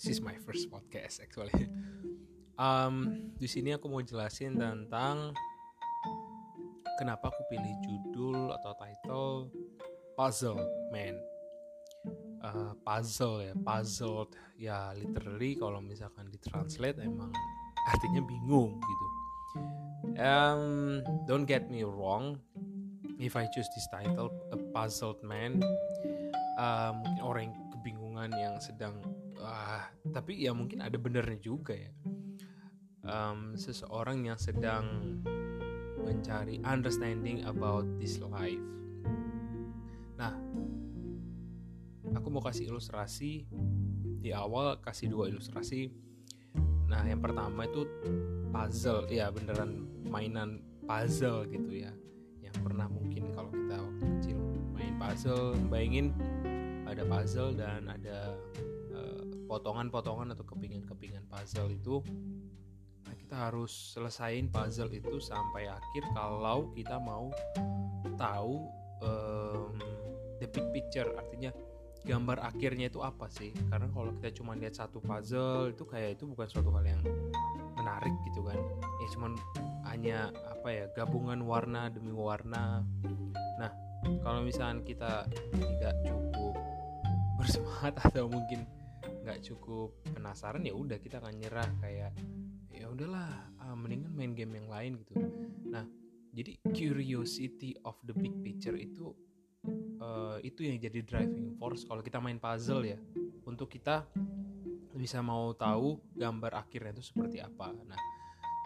this is my first podcast actually. Um, di sini aku mau jelasin tentang kenapa aku pilih judul atau title Puzzle Man. Uh, puzzle ya, puzzled ya literally kalau misalkan ditranslate emang artinya bingung gitu. Um, don't get me wrong, if I choose this title, a puzzled man, uh, mungkin orang yang kebingungan yang sedang, uh, tapi ya mungkin ada benernya juga ya. Um, seseorang yang sedang mencari understanding about this life. Nah, aku mau kasih ilustrasi di awal kasih dua ilustrasi. Nah, yang pertama itu puzzle, ya beneran mainan puzzle gitu ya. Yang pernah mungkin kalau kita waktu kecil main puzzle, bayangin ada puzzle dan ada potongan-potongan atau kepingan-kepingan puzzle itu kita harus selesaiin puzzle itu sampai akhir kalau kita mau tahu um, the big picture artinya gambar akhirnya itu apa sih. Karena kalau kita cuma lihat satu puzzle itu kayak itu bukan suatu hal yang menarik gitu kan. Ya cuman hanya apa ya gabungan warna demi warna. Nah kalau misalnya kita tidak cukup bersemangat atau mungkin nggak cukup penasaran ya udah kita akan nyerah kayak ya udahlah uh, mendingan main game yang lain gitu. Nah jadi curiosity of the big picture itu uh, itu yang jadi driving force kalau kita main puzzle ya untuk kita bisa mau tahu gambar akhirnya itu seperti apa. Nah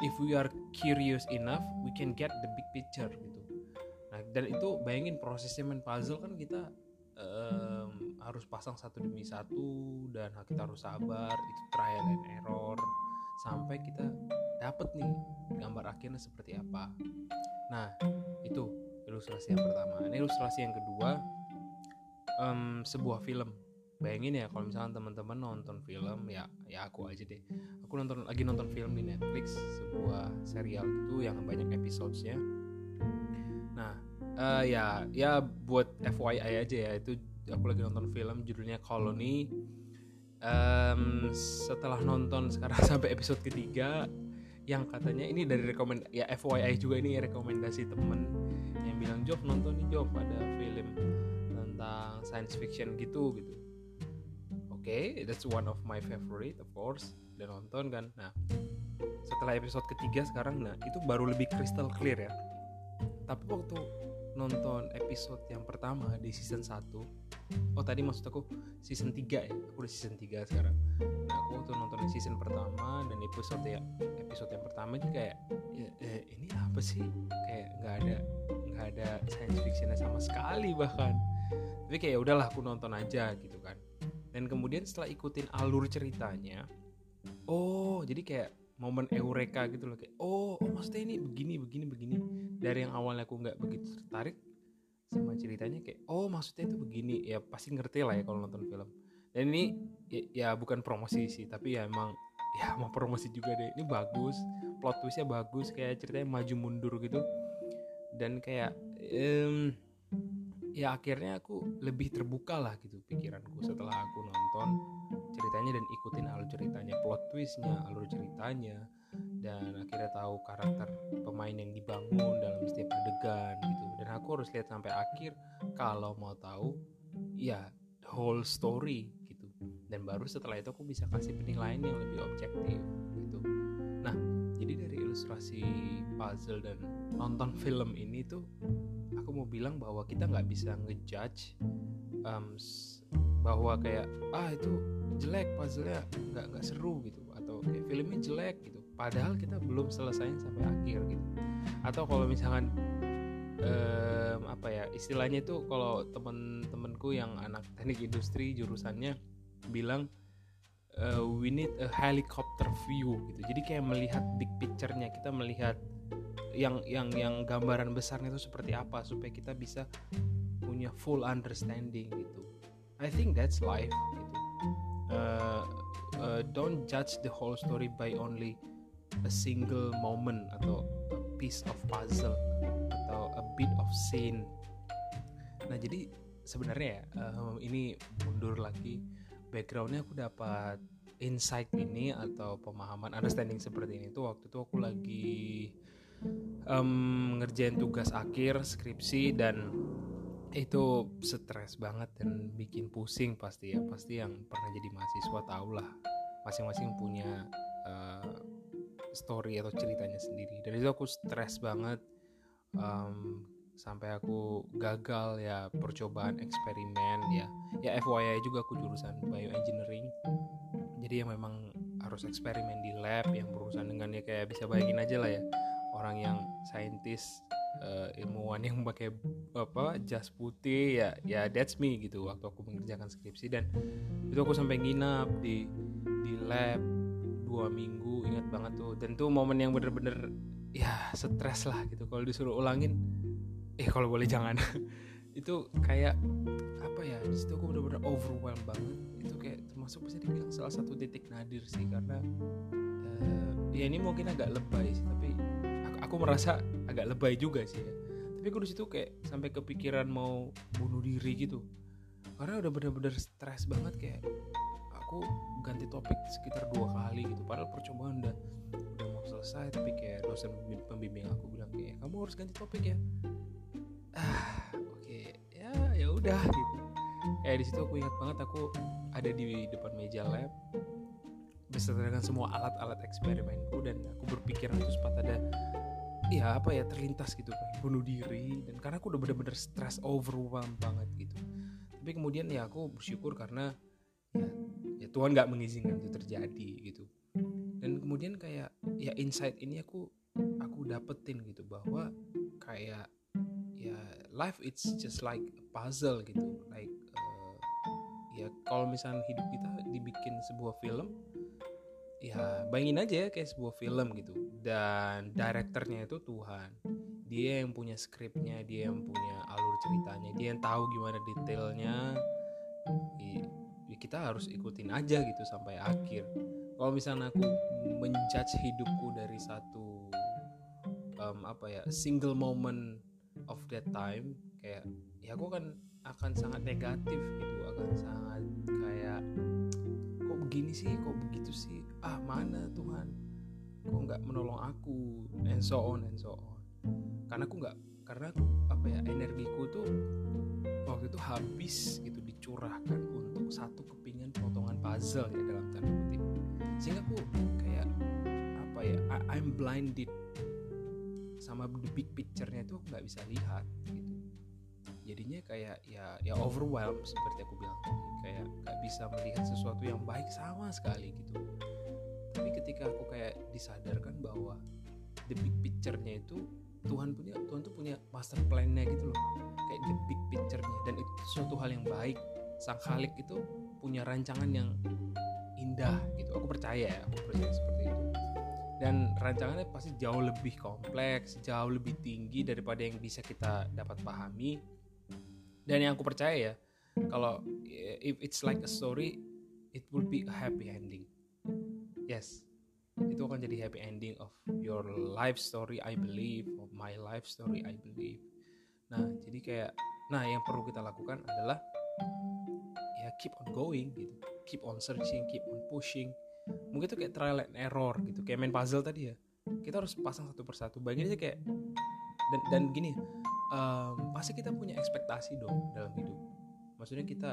if we are curious enough we can get the big picture gitu. Nah dan itu bayangin prosesnya main puzzle kan kita harus pasang satu demi satu dan kita harus sabar itu trial and error. Sampai kita dapet nih gambar akhirnya seperti apa. Nah itu ilustrasi yang pertama. Ini ilustrasi yang kedua um, sebuah film. Bayangin ya kalau misalnya teman-teman nonton film ya ya aku aja deh. Aku nonton lagi nonton film di Netflix sebuah serial itu yang banyak episodesnya nah uh, ya ya buat FYI aja ya itu aku lagi nonton film judulnya Colony. Um, setelah nonton sekarang sampai episode ketiga yang katanya ini dari rekomend ya FYI juga ini rekomendasi temen yang bilang Job nonton nih Job ada film tentang science fiction gitu gitu. Oke okay, that's one of my favorite of course dan nonton kan? Nah setelah episode ketiga sekarang nah itu baru lebih crystal clear ya. Tapi waktu nonton episode yang pertama di season 1 oh tadi maksud aku season 3 ya? Aku udah season 3 sekarang. Nah aku waktu nonton season pertama dan episode ya episode yang pertama itu kayak ya, eh, ini apa sih? Kayak nggak ada nggak ada science fictionnya sama sekali bahkan. Tapi kayak ya udahlah aku nonton aja gitu kan. Dan kemudian setelah ikutin alur ceritanya oh jadi kayak momen eureka gitu loh kayak oh, oh maksudnya ini begini begini begini. Dari yang awalnya aku nggak begitu tertarik sama ceritanya kayak oh maksudnya itu begini. Ya pasti ngerti lah ya kalau nonton film. Dan ini ya, ya bukan promosi sih tapi ya emang ya mau promosi juga deh. Ini bagus plot twistnya bagus kayak ceritanya maju mundur gitu. Dan kayak um, ya akhirnya aku lebih terbuka lah gitu pikiranku setelah aku nonton ceritanya dan ikutin alur ceritanya plot twistnya alur ceritanya dan akhirnya tahu karakter pemain yang dibangun dalam setiap adegan gitu. Dan aku harus lihat sampai akhir kalau mau tahu ya the whole story gitu. Dan baru setelah itu aku bisa kasih penilaian yang lebih objektif gitu. Nah jadi dari ilustrasi puzzle dan nonton film ini tuh mau bilang bahwa kita nggak bisa ngejudge um, bahwa kayak ah itu jelek puzzle-nya nggak nggak seru gitu. Atau kayak filmnya jelek gitu. Padahal kita belum selesai sampai akhir gitu. Atau kalau misalkan um, apa ya istilahnya itu kalau temen-temenku yang anak teknik industri jurusannya bilang uh, we need a helicopter view gitu. Jadi kayak melihat big picture-nya kita melihat yang yang yang gambaran besarnya itu seperti apa supaya kita bisa punya full understanding gitu. I think that's life gitu. Uh, uh, don't judge the whole story by only a single moment atau a piece of puzzle atau a bit of scene. Nah jadi sebenarnya ya ini mundur lagi. Backgroundnya aku dapat insight ini atau pemahaman understanding seperti ini tuh waktu itu aku lagi um, ngerjain tugas akhir skripsi dan itu stres banget dan bikin pusing pasti ya. Pasti yang pernah jadi mahasiswa tau lah masing-masing punya uh, story atau ceritanya sendiri. Dan itu aku stres banget um, sampai aku gagal ya percobaan eksperimen ya. Ya FYI juga aku jurusan bioengineering. Jadi ya memang harus eksperimen di lab yang berurusan dengan ya kayak bisa bayangin aja lah ya orang yang saintis uh, ilmuwan yang pakai apa jas putih ya ya that's me gitu. Waktu aku mengerjakan skripsi dan itu aku sampai nginap di di lab dua minggu ingat banget tuh. Dan tuh momen yang bener-bener ya stres lah gitu. Kalau disuruh ulangin eh kalau boleh jangan. Itu kayak apa ya di situ aku bener-bener overwhelmed banget. Itu kayak termasuk bisa dibilang salah satu titik nadir sih karena uh, ya ini mungkin agak lebay sih tapi aku merasa agak lebay juga sih ya. Tapi aku di situ kayak sampai kepikiran mau bunuh diri gitu. Karena udah bener-bener stres banget kayak aku ganti topik sekitar dua kali gitu. Padahal percobaan udah udah mau selesai tapi kayak dosen pembimbing aku bilang kayak kamu harus ganti topik ya. Ah oke. Okay. ya ya udah gitu. Kayak di situ aku ingat banget aku ada di depan meja lab beserta dengan semua alat-alat eksperimenku dan aku berpikir terus sempat ada ya apa ya terlintas gitu kan bunuh diri dan karena aku udah bener-bener stress overwhelmed banget gitu. Tapi kemudian ya aku bersyukur karena ya, ya Tuhan nggak mengizinkan itu terjadi gitu. Dan kemudian kayak ya insight ini aku aku dapetin gitu bahwa kayak ya life it's just like a puzzle gitu. Like uh, ya kalau misalnya hidup kita dibikin sebuah film ya bayangin aja ya kayak sebuah film gitu. Dan direkturnya itu Tuhan. Dia yang punya skripnya dia yang punya alur ceritanya dia yang tahu gimana detailnya. Ya kita harus ikutin aja gitu sampai akhir. Kalau misalnya aku menjudge hidupku dari satu um, apa ya single moment of that time kayak ya aku kan akan sangat negatif gitu. Akan sangat kayak begini sih kok begitu sih? Ah mana Tuhan? Kok nggak menolong aku? And so on and so on. Karena aku nggak karena aku, apa ya energiku tuh waktu itu habis gitu dicurahkan untuk satu kepingan potongan puzzle ya dalam tanda kutip. Sehingga aku kayak apa ya I, I'm blinded. Sama the big picture-nya itu aku nggak bisa lihat gitu jadinya kayak ya ya overwhelm seperti aku bilang tadi. Kayak nggak bisa melihat sesuatu yang baik sama sekali gitu. Tapi ketika aku kayak disadarkan bahwa the big picture-nya itu Tuhan punya Tuhan tuh punya master plan-nya gitu loh. Kayak the big picture-nya. Dan itu suatu hal yang baik. Sang khalik itu punya rancangan yang indah gitu. Aku percaya ya aku percaya seperti itu. Dan rancangannya pasti jauh lebih kompleks jauh lebih tinggi daripada yang bisa kita dapat pahami dan yang aku percaya ya kalau if it's like a story it will be a happy ending. Yes. Itu akan jadi happy ending of your life story I believe of my life story I believe. Nah jadi kayak nah yang perlu kita lakukan adalah ya keep on going gitu. Keep on searching keep on pushing. Mungkin itu kayak trial and error gitu kayak main puzzle tadi ya. Kita harus pasang satu persatu. Bayangin aja kayak dan dan gini um, pasti kita punya ekspektasi dong dalam hidup. Maksudnya kita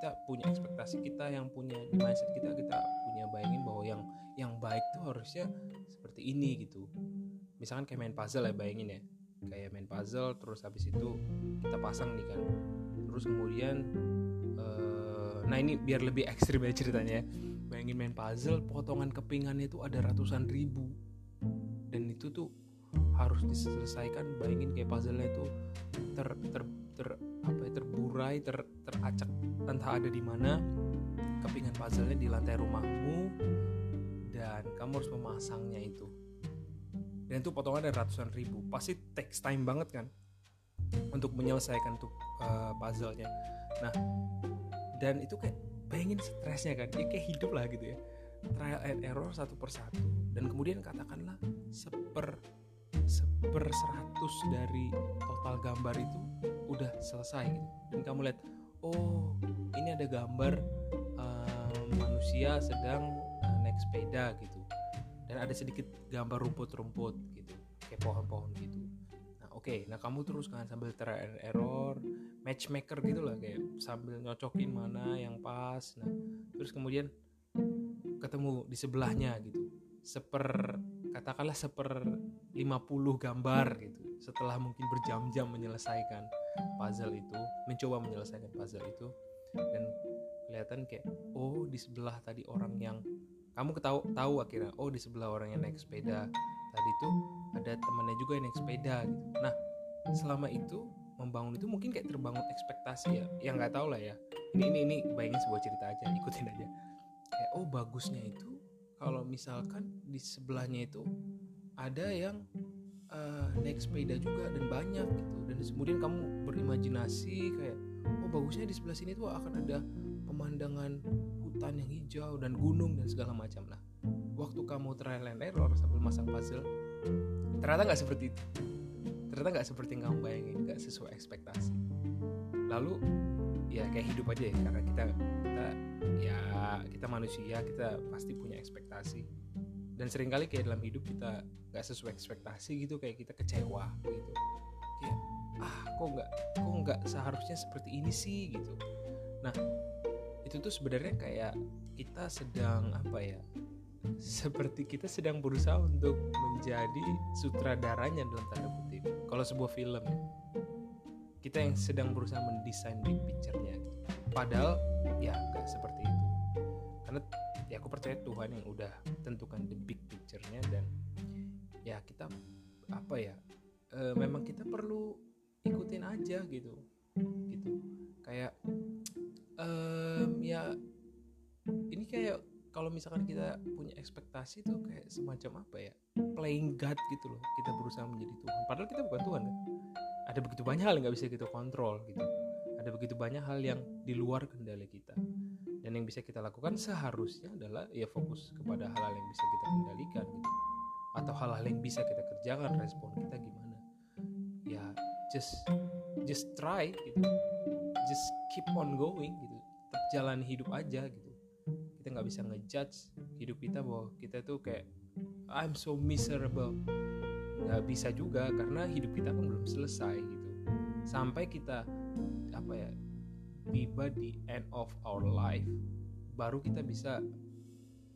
kita punya ekspektasi kita yang punya mindset kita kita punya bayangin bahwa yang yang baik tuh harusnya seperti ini gitu. Misalkan kayak main puzzle ya bayangin ya. Kayak main puzzle terus habis itu kita pasang nih kan. Terus kemudian uh, nah ini biar lebih ekstrim ya ceritanya ya. Bayangin main puzzle potongan kepingannya itu ada ratusan ribu. Dan itu tuh harus diselesaikan bayangin kayak puzzle-nya itu ter ter ter apa ya terburai ter teracak entah ada di mana kepingan puzzle-nya di lantai rumahmu dan kamu harus memasangnya itu. Dan itu potongan ada ratusan ribu. Pasti takes time banget kan untuk menyelesaikan tuh uh, puzzle-nya. Nah dan itu kayak bayangin stresnya kan ya kayak hidup lah gitu ya. Trial and error satu persatu. Dan kemudian katakanlah seper seper seratus dari total gambar itu udah selesai gitu. Dan kamu lihat oh ini ada gambar uh, manusia sedang uh, naik sepeda gitu. Dan ada sedikit gambar rumput-rumput gitu kayak pohon-pohon gitu. Nah oke okay, nah kamu terus kan sambil trial error matchmaker gitu lah kayak sambil nyocokin mana yang pas. Nah terus kemudian ketemu di sebelahnya gitu seper katakanlah seper 50 gambar gitu. Setelah mungkin berjam-jam menyelesaikan puzzle itu mencoba menyelesaikan puzzle itu dan kelihatan kayak oh di sebelah tadi orang yang kamu ketahu tahu akhirnya oh di sebelah orang yang naik sepeda tadi tuh ada temannya juga yang naik sepeda gitu. Nah selama itu membangun itu mungkin kayak terbangun ekspektasi ya. Yang nggak tahu lah ya. Ini ini ini bayangin sebuah cerita aja ikutin aja. Kayak oh bagusnya itu kalau misalkan di sebelahnya itu ada yang uh, naik sepeda juga dan banyak gitu. Dan kemudian kamu berimajinasi kayak oh bagusnya di sebelah sini tuh akan ada pemandangan hutan yang hijau dan gunung dan segala macam. Lah waktu kamu trial and error sambil masang puzzle ternyata nggak seperti itu. Ternyata nggak seperti yang kamu bayangin nggak sesuai ekspektasi. Lalu ya kayak hidup aja ya karena kita kita ya kita manusia kita pasti punya ekspektasi. Dan sering kali kayak dalam hidup kita nggak sesuai ekspektasi gitu kayak kita kecewa gitu. Kayak ah kok nggak kok nggak seharusnya seperti ini sih? gitu. Nah itu tuh sebenarnya kayak kita sedang apa ya seperti kita sedang berusaha untuk menjadi sutradaranya dalam tanda kutip. Kalau sebuah film kita yang sedang berusaha mendesain big picture-nya. Padahal ya seperti itu. Karena ya aku percaya Tuhan yang udah tentukan the big picture-nya dan ya kita apa ya e, memang kita perlu ikutin aja gitu gitu. Kayak um, ya ini kayak kalau misalkan kita punya ekspektasi tuh kayak semacam apa ya playing God gitu loh kita berusaha menjadi Tuhan. Padahal kita bukan Tuhan kan. Ada begitu banyak hal yang nggak bisa kita kontrol gitu. Ada begitu banyak hal yang di luar kendali kita dan yang bisa kita lakukan seharusnya adalah ya fokus kepada hal-hal yang bisa kita kendalikan gitu. Atau hal-hal yang bisa kita kerjakan respon kita gimana. Ya just just try gitu. Just keep on going gitu. Tetap jalan hidup aja gitu. Kita nggak bisa ngejudge hidup kita bahwa kita tuh kayak I'm so miserable. Nggak bisa juga karena hidup kita kan belum selesai gitu. Sampai kita apa ya tiba di end of our life baru kita bisa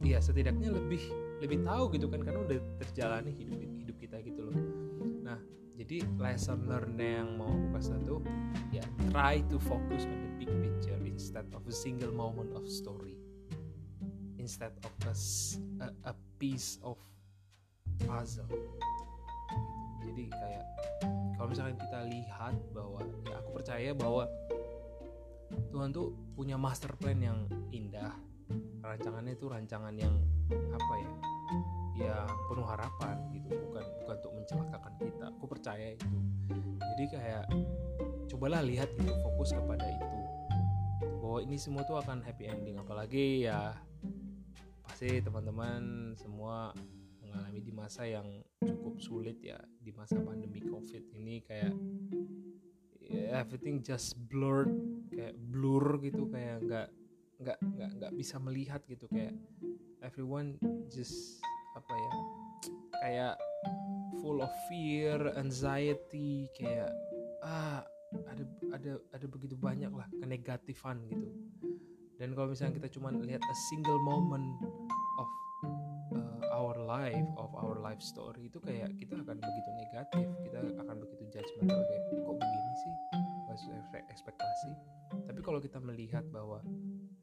ya setidaknya lebih lebih tahu gitu kan karena udah terjalani hidup hidup kita gitu loh. Nah jadi lesson learn yang mau aku kasih satu ya try to focus on the big picture instead of a single moment of story. Instead of a, a, a piece of puzzle. Jadi kayak kalau misalnya kita lihat bahwa ya aku percaya bahwa Tuhan tuh punya master plan yang indah. Rancangannya itu rancangan yang apa ya? Ya penuh harapan gitu. Bukan bukan untuk mencelakakan kita. Aku percaya itu. Jadi kayak cobalah lihat gitu fokus kepada itu. Bahwa ini semua tuh akan happy ending. Apalagi ya pasti teman-teman semua mengalami di masa yang cukup sulit ya. Di masa pandemi covid ini kayak everything just blurred kayak blur gitu kayak nggak nggak nggak nggak bisa melihat gitu kayak everyone just apa ya kayak full of fear anxiety kayak ah ada ada ada begitu banyak lah kenegatifan gitu. Dan kalau misalnya kita cuma lihat a single moment of uh, our life of our life story itu kayak kita akan begitu negatif kita akan begitu judgmental kayak kok ekspektasi. Tapi kalau kita melihat bahwa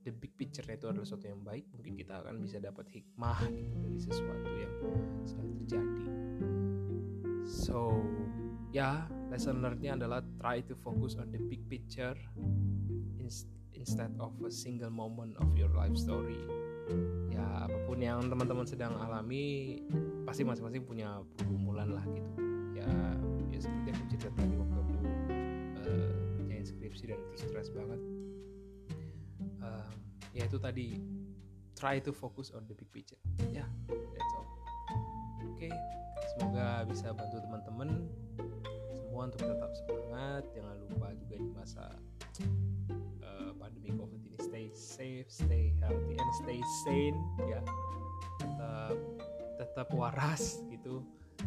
the big picture itu adalah sesuatu yang baik mungkin kita akan bisa dapat hikmah gitu dari sesuatu yang sedang terjadi. So ya yeah, lesson learnednya adalah try to focus on the big picture instead of a single moment of your life story. Ya apa pun yang teman-teman sedang alami pasti masing-masing punya pergumulan lah gitu. Ya ya seperti cerita waktu aku uh, skripsi dan itu stres banget. Um, ya itu tadi try to focus on the big picture. Ya yeah, that's all. Oke okay, semoga bisa bantu teman-teman semua untuk tetap semangat. Jangan lupa juga di masa uh, pandemi covid ini stay safe stay healthy and stay sane ya. Tetap tetap waras gitu.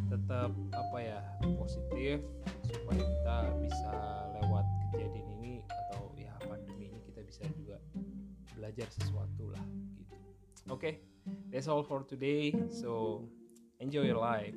Tetap apa ya positif supaya kita bisa lewat kejadian ini atau ya pandemi ini kita bisa juga belajar sesuatu lah gitu. Oke, okay, that's all for today. So enjoy your life.